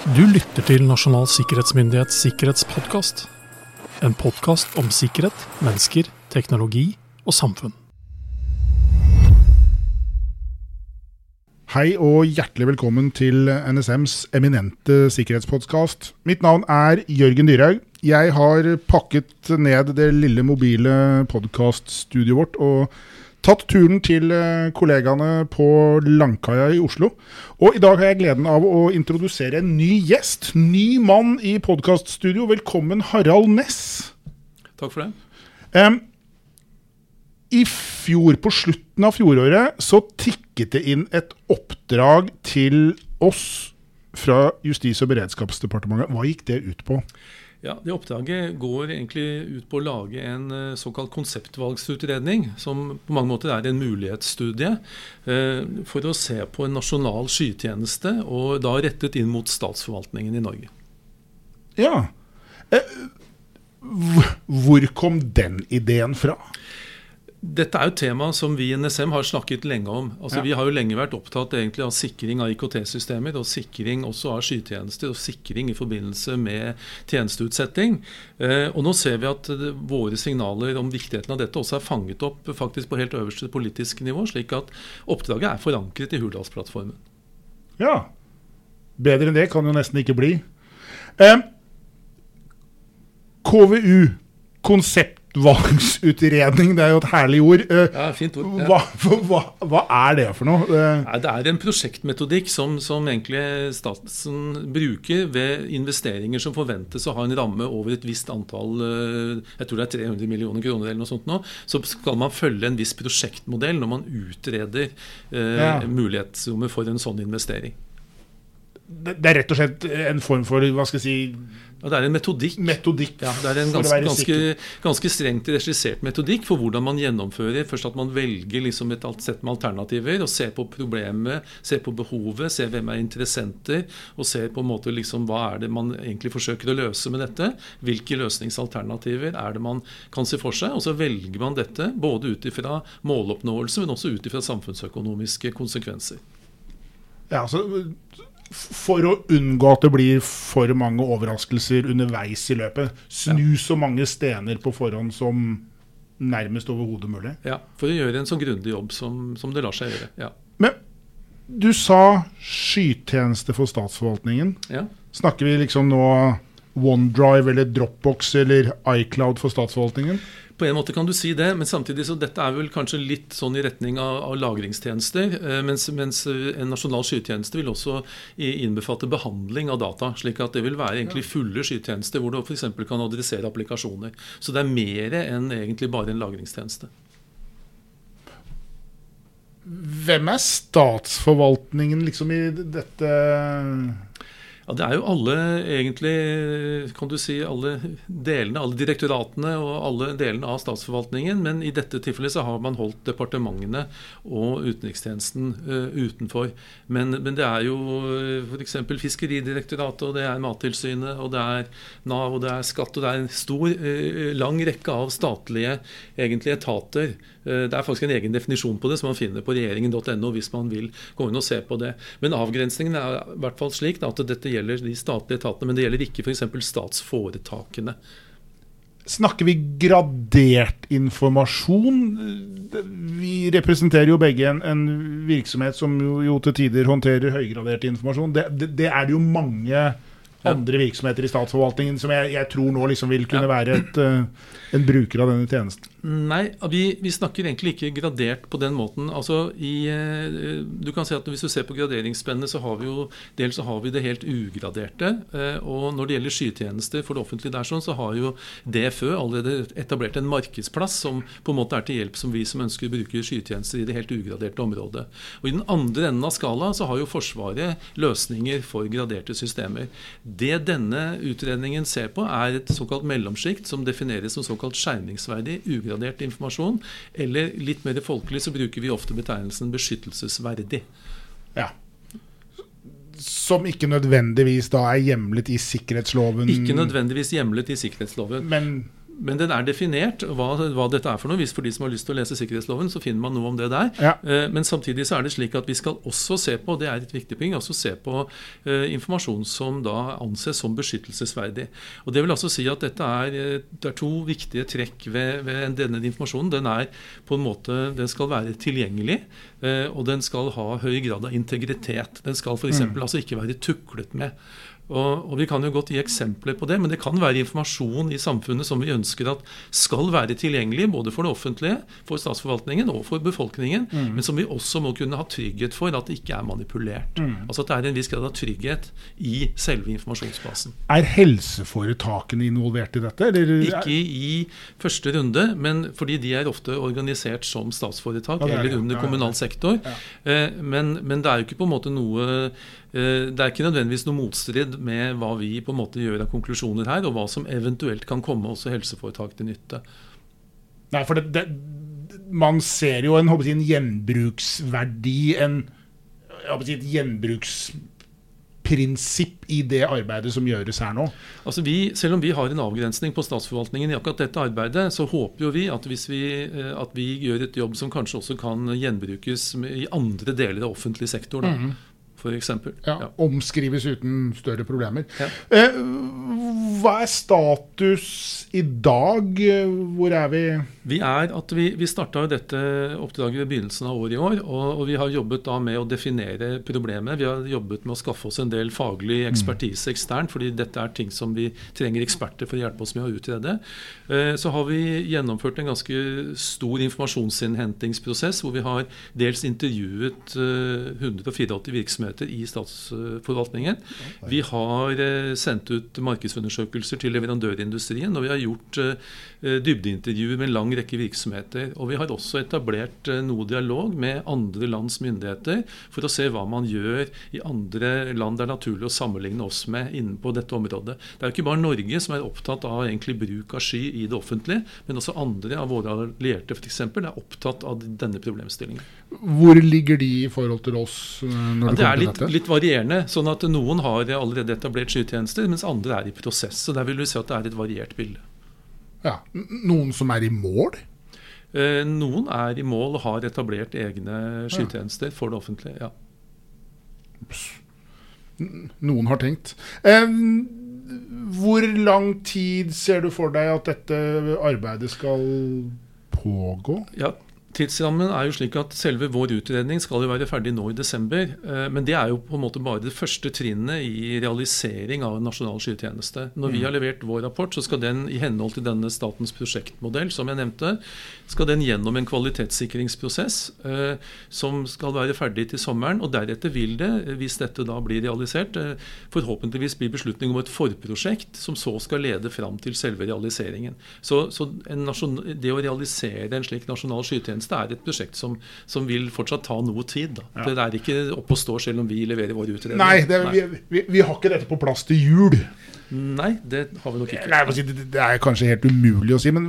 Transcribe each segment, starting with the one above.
Du lytter til Nasjonal sikkerhetsmyndighets sikkerhetspodkast. En podkast om sikkerhet, mennesker, teknologi og samfunn. Hei og hjertelig velkommen til NSMs eminente sikkerhetspodkast. Mitt navn er Jørgen Dyrhaug. Jeg har pakket ned det lille mobile podkaststudioet vårt og tatt turen til eh, kollegaene på Langkaia i Oslo. Og i dag har jeg gleden av å introdusere en ny gjest. Ny mann i podkaststudio. Velkommen, Harald Næss. Takk for det. Um, I fjor, på slutten av fjoråret, så tikket det inn et oppdrag til oss fra Justis- og beredskapsdepartementet. Hva gikk det ut på? Ja, det Oppdraget går egentlig ut på å lage en eh, såkalt konseptvalgsutredning, som på mange måter er en mulighetsstudie, eh, for å se på en nasjonal skytjeneste, og da rettet inn mot statsforvaltningen i Norge. Ja. Eh, hvor kom den ideen fra? Dette er jo et tema som vi i NSM har snakket lenge om. Altså, Ja. Vi har jo lenge vært opptatt egentlig av sikring av IKT-systemer, og sikring også av skytjenester, og sikring i forbindelse med tjenesteutsetting. Eh, og nå ser vi at våre signaler om viktigheten av dette også er fanget opp faktisk på helt øverste politiske nivå, slik at oppdraget er forankret i Hurdalsplattformen. Ja. Bedre enn det kan jo nesten ikke bli. Eh, KVU, konseptvalgsutredning, det er jo et herlig ord. Eh, Ja, fint ord. Ja. hva, hva, hva er det for noe? Eh, Nei, Det er en prosjektmetodikk som, som egentlig staten bruker ved investeringer som forventes å ha en ramme over et visst antall eh, Jeg tror det er 300 millioner kroner eller noe sånt nå. Så skal man følge en viss prosjektmodell når man utreder eh, Ja. mulighetsrommet for en sånn investering. Det, er rett og slett en form for hva skal jeg si, det er en metodikk. metodikk Ja, Det er en ganske, ganske, ganske strengt regissert metodikk for hvordan man gjennomfører. Først at man velger liksom et sett med alternativer og ser på problemet, ser på behovet, ser hvem er interessenter, og ser på en måte liksom hva er det man egentlig forsøker å løse med dette. Hvilke løsningsalternativer er det man kan se for seg? Og så velger man dette både ut ifra måloppnåelse, men også ut ifra samfunnsøkonomiske konsekvenser. Ja, så for å unngå at det blir for mange overraskelser underveis i løpet, snu så mange stener på forhånd som nærmest overhodet mulig. Ja, For å gjøre en så grundig jobb som, som det lar seg gjøre. Ja. Men du sa skytjeneste for statsforvaltningen. Ja. Snakker vi liksom nå OneDrive eller Dropbox eller iCloud for statsforvaltningen? På en måte kan du si det, men samtidig så dette er vel kanskje litt sånn i retning av, av lagringstjenester. eh, Mens, mens eh, en nasjonal skytjeneste vil også innbefatte behandling av data. slik at det vil være egentlig fulle skytjenester hvor du f.eks. kan adressere applikasjoner. Så det er mer enn egentlig bare en lagringstjeneste. Hvem er statsforvaltningen liksom i dette Ja, Det er jo alle egentlig, kan du si, alle delene, alle direktoratene og alle delene av statsforvaltningen. Men i dette tilfellet så har man holdt departementene og utenrikstjenesten eh, utenfor. Men, men det er jo f.eks. Fiskeridirektoratet, og det er Mattilsynet, og det er Nav, og det er skatt, og det er en stor, eh, lang rekke av statlige egentlig etater. Eh, Det er faktisk en egen definisjon på det som man finner på regjeringen.no hvis man vil gå inn og se på det. Men avgrensningen er i hvert fall slik at dette gjelder de statlige etatene, men det gjelder ikke f.eks. statsforetakene. Snakker vi gradert informasjon? Vi representerer jo begge en, en virksomhet som jo, jo til tider håndterer høygradert informasjon. Det, det, det er det jo mange andre virksomheter i statsforvaltningen som jeg, jeg tror nå liksom vil kunne være et, eh, en bruker av denne tjenesten. Nei, vi, vi snakker egentlig ikke gradert på den måten. Altså, i, eh, du kan si at Hvis du ser på graderingsspennet, så har vi jo dels så har vi det helt ugraderte. eh, Og når det gjelder skytjenester for det offentlige, der sånn, så har jo DFØ allerede etablert en markedsplass som på en måte er til hjelp som vi som ønsker å bruke skytjenester i det helt ugraderte området. Og I den andre enden av skala så har jo Forsvaret løsninger for graderte systemer. Det denne utredningen ser på, er et såkalt mellomsjikt som defineres som såkalt skjermingsverdig ugradert informasjon. Eller litt mer folkelig så bruker vi ofte betegnelsen beskyttelsesverdig. Ja. Som ikke nødvendigvis da er hjemlet i sikkerhetsloven. Ikke nødvendigvis hjemlet i sikkerhetsloven. Men men den er definert, hva, hva, dette er for noe. Hvis for de som har lyst til å lese sikkerhetsloven, så finner man noe om det der. Ja. Eh, men samtidig så er det slik at vi skal også se på, det er et viktig poeng, også se på eh, informasjon som da anses som beskyttelsesverdig. Og Det vil altså si at dette er, eh, det er to viktige trekk ved, ved denne informasjonen. Den er på en måte, den skal være tilgjengelig, og den skal ha høy grad av integritet. Den skal f.eks. Mm. altså ikke være tuklet med. Og, og Vi kan jo godt gi eksempler på det, men det kan være informasjon i samfunnet som vi ønsker at skal være tilgjengelig både for det offentlige, for statsforvaltningen og for befolkningen, Mm. men som vi også må kunne ha trygghet for at det ikke er manipulert. Mm. Altså at det er en viss grad av trygghet i selve informasjonsbasen. Er helseforetakene involvert i dette? Eller? Ikke i første runde, men fordi de er ofte organisert som statsforetak Ja, er eller under Ja, ja, kommunal sektor. Eh, Men, men det er jo ikke på en måte noe Det er ikke nødvendigvis noe motstrid med hva vi på en måte gjør av konklusjoner her, og hva som eventuelt kan komme også helseforetak til nytte. Nei, for det, det, man ser jo en, jeg, en gjenbruksverdi, en, jeg et gjenbruksprinsipp i det arbeidet som gjøres her nå. Altså vi, selv om vi har en avgrensning på statsforvaltningen i akkurat dette arbeidet, så håper jo vi at hvis vi, eh, at vi gjør et jobb som kanskje også kan gjenbrukes i andre deler av offentlig sektor. Da, for eksempel. Ja, Ja. Omskrives uten større problemer. Ja. Eh, hva er status i dag? Hvor er vi? Vi er at vi, vi starta dette oppdraget ved begynnelsen av året i år. Og, og vi har jobbet da med å definere problemet. Vi har jobbet med å skaffe oss en del faglig ekspertise eksternt, fordi dette er ting som vi trenger eksperter for å hjelpe oss med å utrede. Eh, Så har vi gjennomført en ganske stor informasjonsinnhentingsprosess, hvor vi har dels intervjuet eh, 184 virksomheter i statsforvaltningen. Vi har eh, sendt ut markedsundersøkelser til leverandørindustrien, og vi har gjort eh, dybdeintervjuer med en lang rekke virksomheter. Og vi har også etablert eh, noe dialog med andre lands myndigheter for å se hva man gjør i andre land det er naturlig å sammenligne oss med innenpå dette området. Det er jo ikke bare Norge som er opptatt av egentlig bruk av sky i det offentlige, men også andre av våre allierte eksempel, er opptatt av denne problemstillingen. Hvor ligger de i forhold til oss? Ja, det det er kommer litt, litt varierende. sånn at Noen har allerede etablert skytjenester, mens andre er i prosess. så Der vil vi se at det er et variert bilde. Ja. Noen som er i mål? Eh, Noen er i mål og har etablert egne skytjenester for det offentlige. ja. Noen har tenkt. Eh, hvor lang tid ser du for deg at dette arbeidet skal pågå? Ja, Tidsrammen er jo slik at Selve vår utredning skal jo være ferdig nå i desember. eh, Men det er jo på en måte bare det første trinnet i realisering av en nasjonal skytjeneste. Når vi har levert vår rapport, så skal den i henhold til denne statens prosjektmodell, som jeg nevnte, skal den gjennom en kvalitetssikringsprosess eh, som skal være ferdig til sommeren. og Deretter vil det, eh, hvis dette da blir realisert, forhåpentligvis bli beslutning om et forprosjekt som så skal lede fram til selve realiseringen. Så, så en nasjon, det å realisere en slik nasjonal skytjeneste er et prosjekt som, som vil fortsatt ta noe tid. Ja. Det er ikke oppe og stå selv om vi leverer vår utredning. Nei, det, vi, vi, vi har ikke dette på plass til jul. Nei, det har vi nok ikke. Nei, si, det, det er kanskje helt umulig å si, men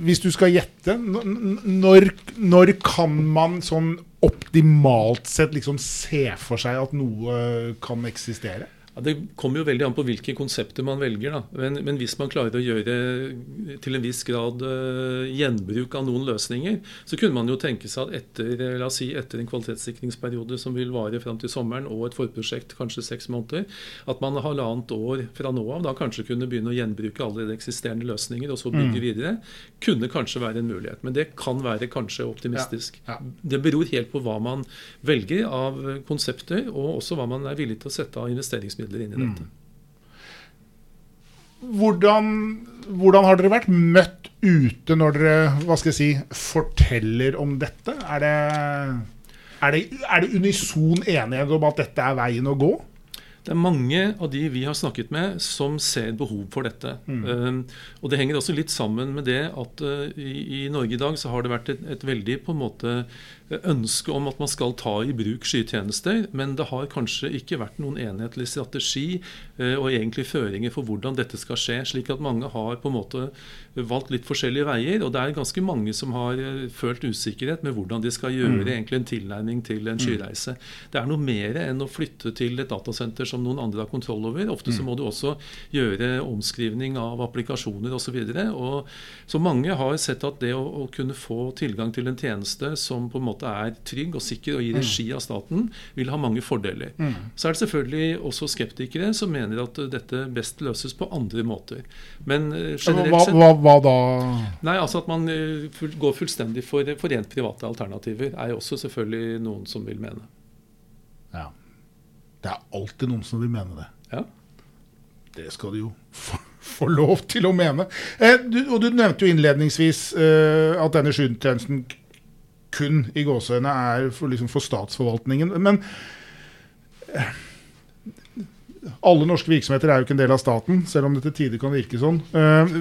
hvis du skal gjette, når, når kan man sånn optimalt sett liksom se for seg at noe kan eksistere? Ja, det kommer jo veldig an på hvilke konsepter man velger. Men, men hvis man klarer å gjøre til en viss grad uh, gjenbruk av noen løsninger, så kunne man jo tenke seg at etter, eh, la oss si, etter en kvalitetssikringsperiode som vil vare fram til sommeren, og et forprosjekt kanskje seks måneder, at man halvannet år fra nå av da kanskje kunne begynne å gjenbruke allerede eksisterende løsninger og så bygge videre, kunne kanskje være en mulighet. Men det kan være kanskje optimistisk. Ja, ja. Det beror helt på hva man velger av konsepter, og også hva man er villig til å sette av investeringsmidler inn i dette. Hvordan, hvordan har dere vært møtt ute når dere hva skal jeg si, forteller om dette? Er det, er det, er det unison enighet om at dette er veien å gå? Det er mange av de vi har snakket med, som ser behov for dette. Um, og Det henger også litt sammen med det at uh, i, i Norge i dag så har det vært et, et veldig på en måte ønske om at man skal ta i bruk skytjenester, men det har kanskje ikke vært noen enhetlig strategi eh, og egentlig føringer for hvordan dette skal skje. Slik at mange har på en måte valgt litt forskjellige veier. Og det er ganske mange som har eh, følt usikkerhet med hvordan de skal gjøre mm. egentlig en tilnærming til en mm. skyreise. Det er noe mer enn å flytte til et datasenter som noen andre har kontroll over. Ofte så mm. må du også gjøre omskrivning av applikasjoner osv. Så og så mange har sett at det å, å kunne få tilgang til en tjeneste som på en måte måte er trygg og sikker og i regi av staten, vil ha mange fordeler. Mm. Så er det selvfølgelig også skeptikere som mener at dette best løses på andre måter. Men eh, generelt sett hva, hva, da? Nei, altså At man full, går fullstendig for, for rent private alternativer, er jo også selvfølgelig noen som vil mene. Ja. Det er alltid noen som vil mene det. Ja. Det skal du jo få lov til å mene. Eh, du, og Du nevnte jo innledningsvis eh, at denne skytjenesten kun i gåseøyne er for, liksom, for statsforvaltningen. Men eh, alle norske virksomheter er jo ikke en del av staten, selv om det til tider kan virke sånn. Eh,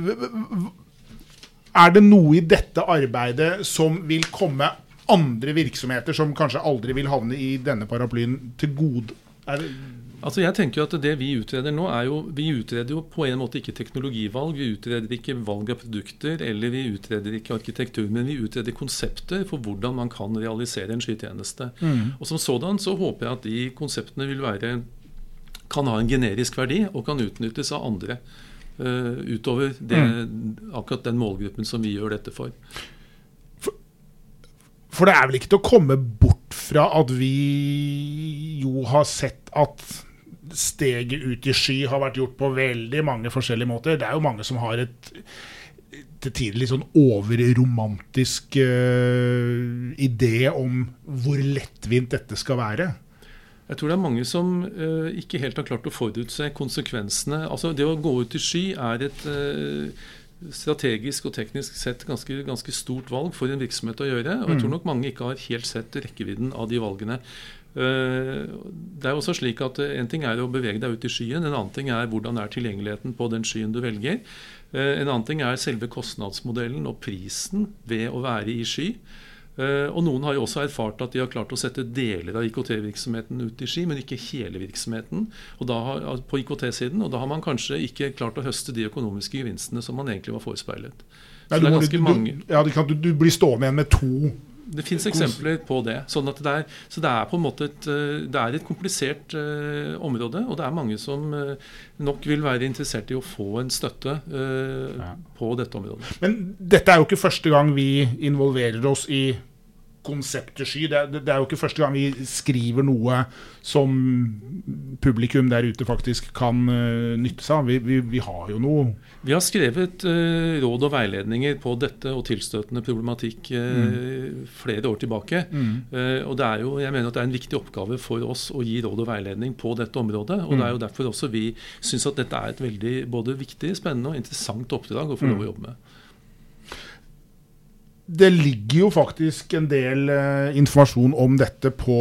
er det noe i dette arbeidet som vil komme andre virksomheter som kanskje aldri vil havne i denne paraplyen, til gode? Er det Altså jeg tenker jo at Det vi utreder nå, er jo Vi utreder jo på en måte ikke teknologivalg. Vi utreder ikke valg av produkter, eller vi utreder ikke arkitektur. Men vi utreder konsepter for hvordan man kan realisere en skytjeneste. Mm. Og Som sådan så håper jeg at de konseptene vil være kan ha en generisk verdi og kan utnyttes av andre. Uh, utover det, mm. akkurat den målgruppen som vi gjør dette for. for. For det er vel ikke til å komme bort fra at vi jo har sett at steget ut i sky har vært gjort på veldig mange forskjellige måter. Det er jo mange som har et til tider litt sånn overromantisk uh, idé om hvor lettvint dette skal være. Jeg tror det er mange som uh, ikke helt har klart å forutse konsekvensene. Altså Det å gå ut i sky er et uh, strategisk og teknisk sett ganske, ganske, stort valg for en virksomhet å gjøre. Og jeg tror mm. nok mange ikke har helt sett rekkevidden av de valgene. Eh, det er også slik at eh, En ting er å bevege deg ut i skyen, en annen ting er hvordan er tilgjengeligheten på den skyen du velger. Eh, en annen ting er selve kostnadsmodellen og prisen ved å være i sky. Og Noen har jo også erfart at de har klart å sette deler av IKT-virksomheten ut i ski, men ikke hele virksomheten har, på IKT-siden. Og da har man kanskje ikke klart å høste de økonomiske gevinstene som man egentlig var forespeilet. Så Nei, det er ganske du, mange... Ja, du, du, blir stående igjen med to det fins eksempler på det. Sånn det er, så det er på en måte et, eh, det er et komplisert uh, område, og det er mange som uh, nok vil være interessert i å få en støtte uh, ja. på dette området. Men dette er jo ikke første gang vi involverer oss i konseptet sky. Det, det, det, er jo ikke første gang vi skriver noe som publikum der ute faktisk kan uh, nytte seg av. Vi, vi, vi, har jo noe Vi har skrevet uh, råd og veiledninger på dette og tilstøtende problematikk uh, mm. flere år tilbake. Mm. og det er jo, jeg mener at det er en viktig oppgave for oss å gi råd og veiledning på dette området. Og mm. det er jo derfor også vi syns at dette er et veldig både viktig, spennende og interessant oppdrag å få lov å mm. jobbe med det ligger jo faktisk en del eh, informasjon om dette på,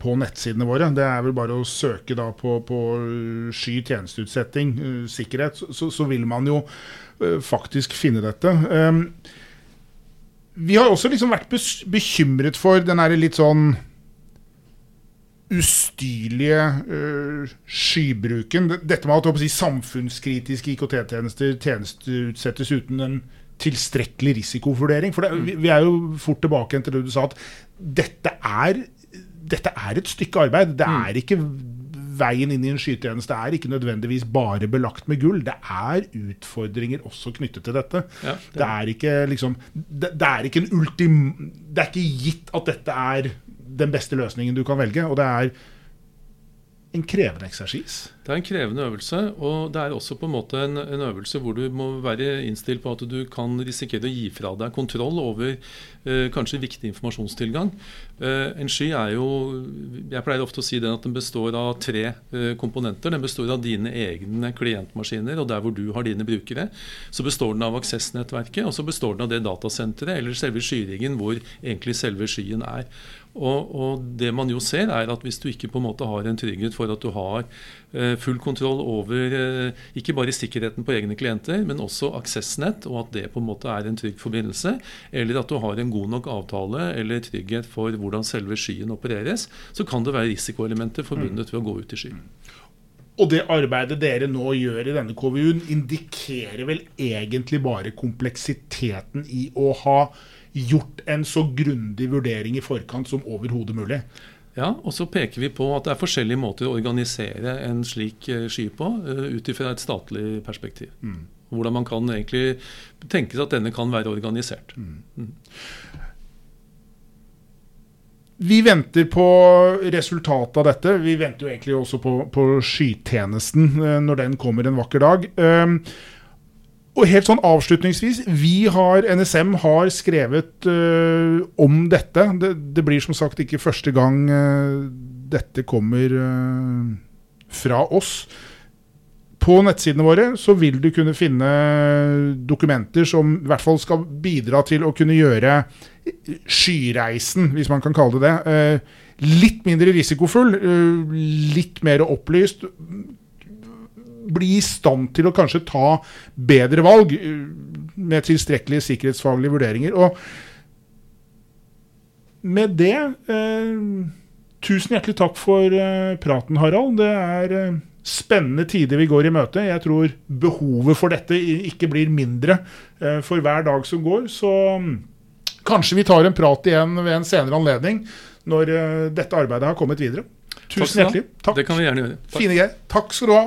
på, nettsidene våre. Det er vel bare å søke da på, på sky tjenesteutsetting, uh, sikkerhet, så, så, vil man jo uh, faktisk finne dette. Um, vi har også liksom vært bekymret for den litt sånn ustyrlige skybruken. Dette med at si, samfunnskritiske IKT-tjenester tjenesteutsettes uten en tilstrekkelig risikovurdering. For det, vi er jo fort tilbake til det du sa, at dette er, dette er et stykke arbeid. Det mm. er ikke veien inn i en skytjeneste er ikke nødvendigvis bare belagt med gull. Det er utfordringer også knyttet til dette. Ja, det, det, er ikke liksom det, det, er ikke en ultim... Det er ikke gitt at dette er den beste løsningen du kan velge. Og det er en krevende eksersis. Det er en krevende øvelse, og det er også på en måte en, en, øvelse hvor du må være innstilt på at du kan risikere å gi fra deg kontroll over eh, kanskje viktig informasjonstilgang. Eh, en sky er jo Jeg pleier ofte å si den at den består av tre eh, komponenter. Den består av dine egne klientmaskiner og der hvor du har dine brukere. Så består den av aksessnettverket, og så består den av det datasenteret eller selve skyringen hvor egentlig selve skyen er. Og, og, det man jo ser, er at hvis du ikke på en måte har en trygghet for at du har eh, full kontroll over eh, ikke bare sikkerheten på egne klienter, men også aksessnett, og at det på en måte er en trygg forbindelse, eller at du har en god nok avtale eller trygghet for hvordan selve skyen opereres, så kan det være risikoelementer forbundet ved å gå ut i skyen. Og det arbeidet dere nå gjør i denne KVU-en, indikerer vel egentlig bare kompleksiteten i å ha gjort en så grundig vurdering i forkant som overhodet mulig. Ja, og så peker vi på at det er forskjellige måter å organisere en slik eh, sky på, uh, ut ifra et statlig perspektiv. Mm. Hvordan man kan egentlig tenke seg at denne kan være organisert. Mm. Mm. Vi venter på resultatet av dette. Vi venter jo egentlig også på, på skytjenesten uh, når den kommer en vakker dag. Uh, og helt sånn avslutningsvis, vi har, NSM har skrevet uh, om dette. Det, det, blir som sagt ikke første gang uh, dette kommer uh, fra oss. På nettsidene våre så vil du kunne finne dokumenter som i hvert fall skal bidra til å kunne gjøre skyreisen, hvis man kan kalle det det, litt mindre risikofull, litt mer opplyst bli i stand til å kanskje ta bedre valg eh, med tilstrekkelige sikkerhetsfaglige vurderinger. Og med det eh, Tusen hjertelig takk for eh, praten, Harald. Det er eh, spennende tider vi går i møte. Jeg tror behovet for dette ikke blir mindre eh, for hver dag som går. Så mm, kanskje vi tar en prat igjen ved en senere anledning når eh, dette arbeidet har kommet videre. Tusen hjertelig. Takk. Det kan vi gjerne gjøre. Takk. Fine greier. Takk skal du ha.